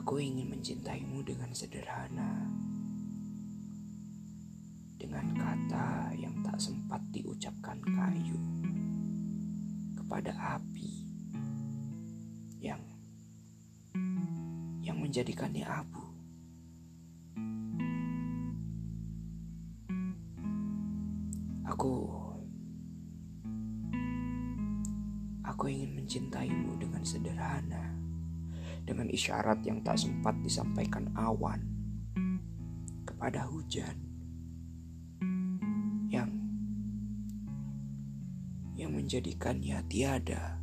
Aku ingin mencintaimu dengan sederhana, dengan kata yang tak sempat diucapkan kayu kepada api yang yang menjadikannya abu. Aku aku ingin mencintaimu dengan sederhana dengan isyarat yang tak sempat disampaikan awan kepada hujan yang yang menjadikannya tiada.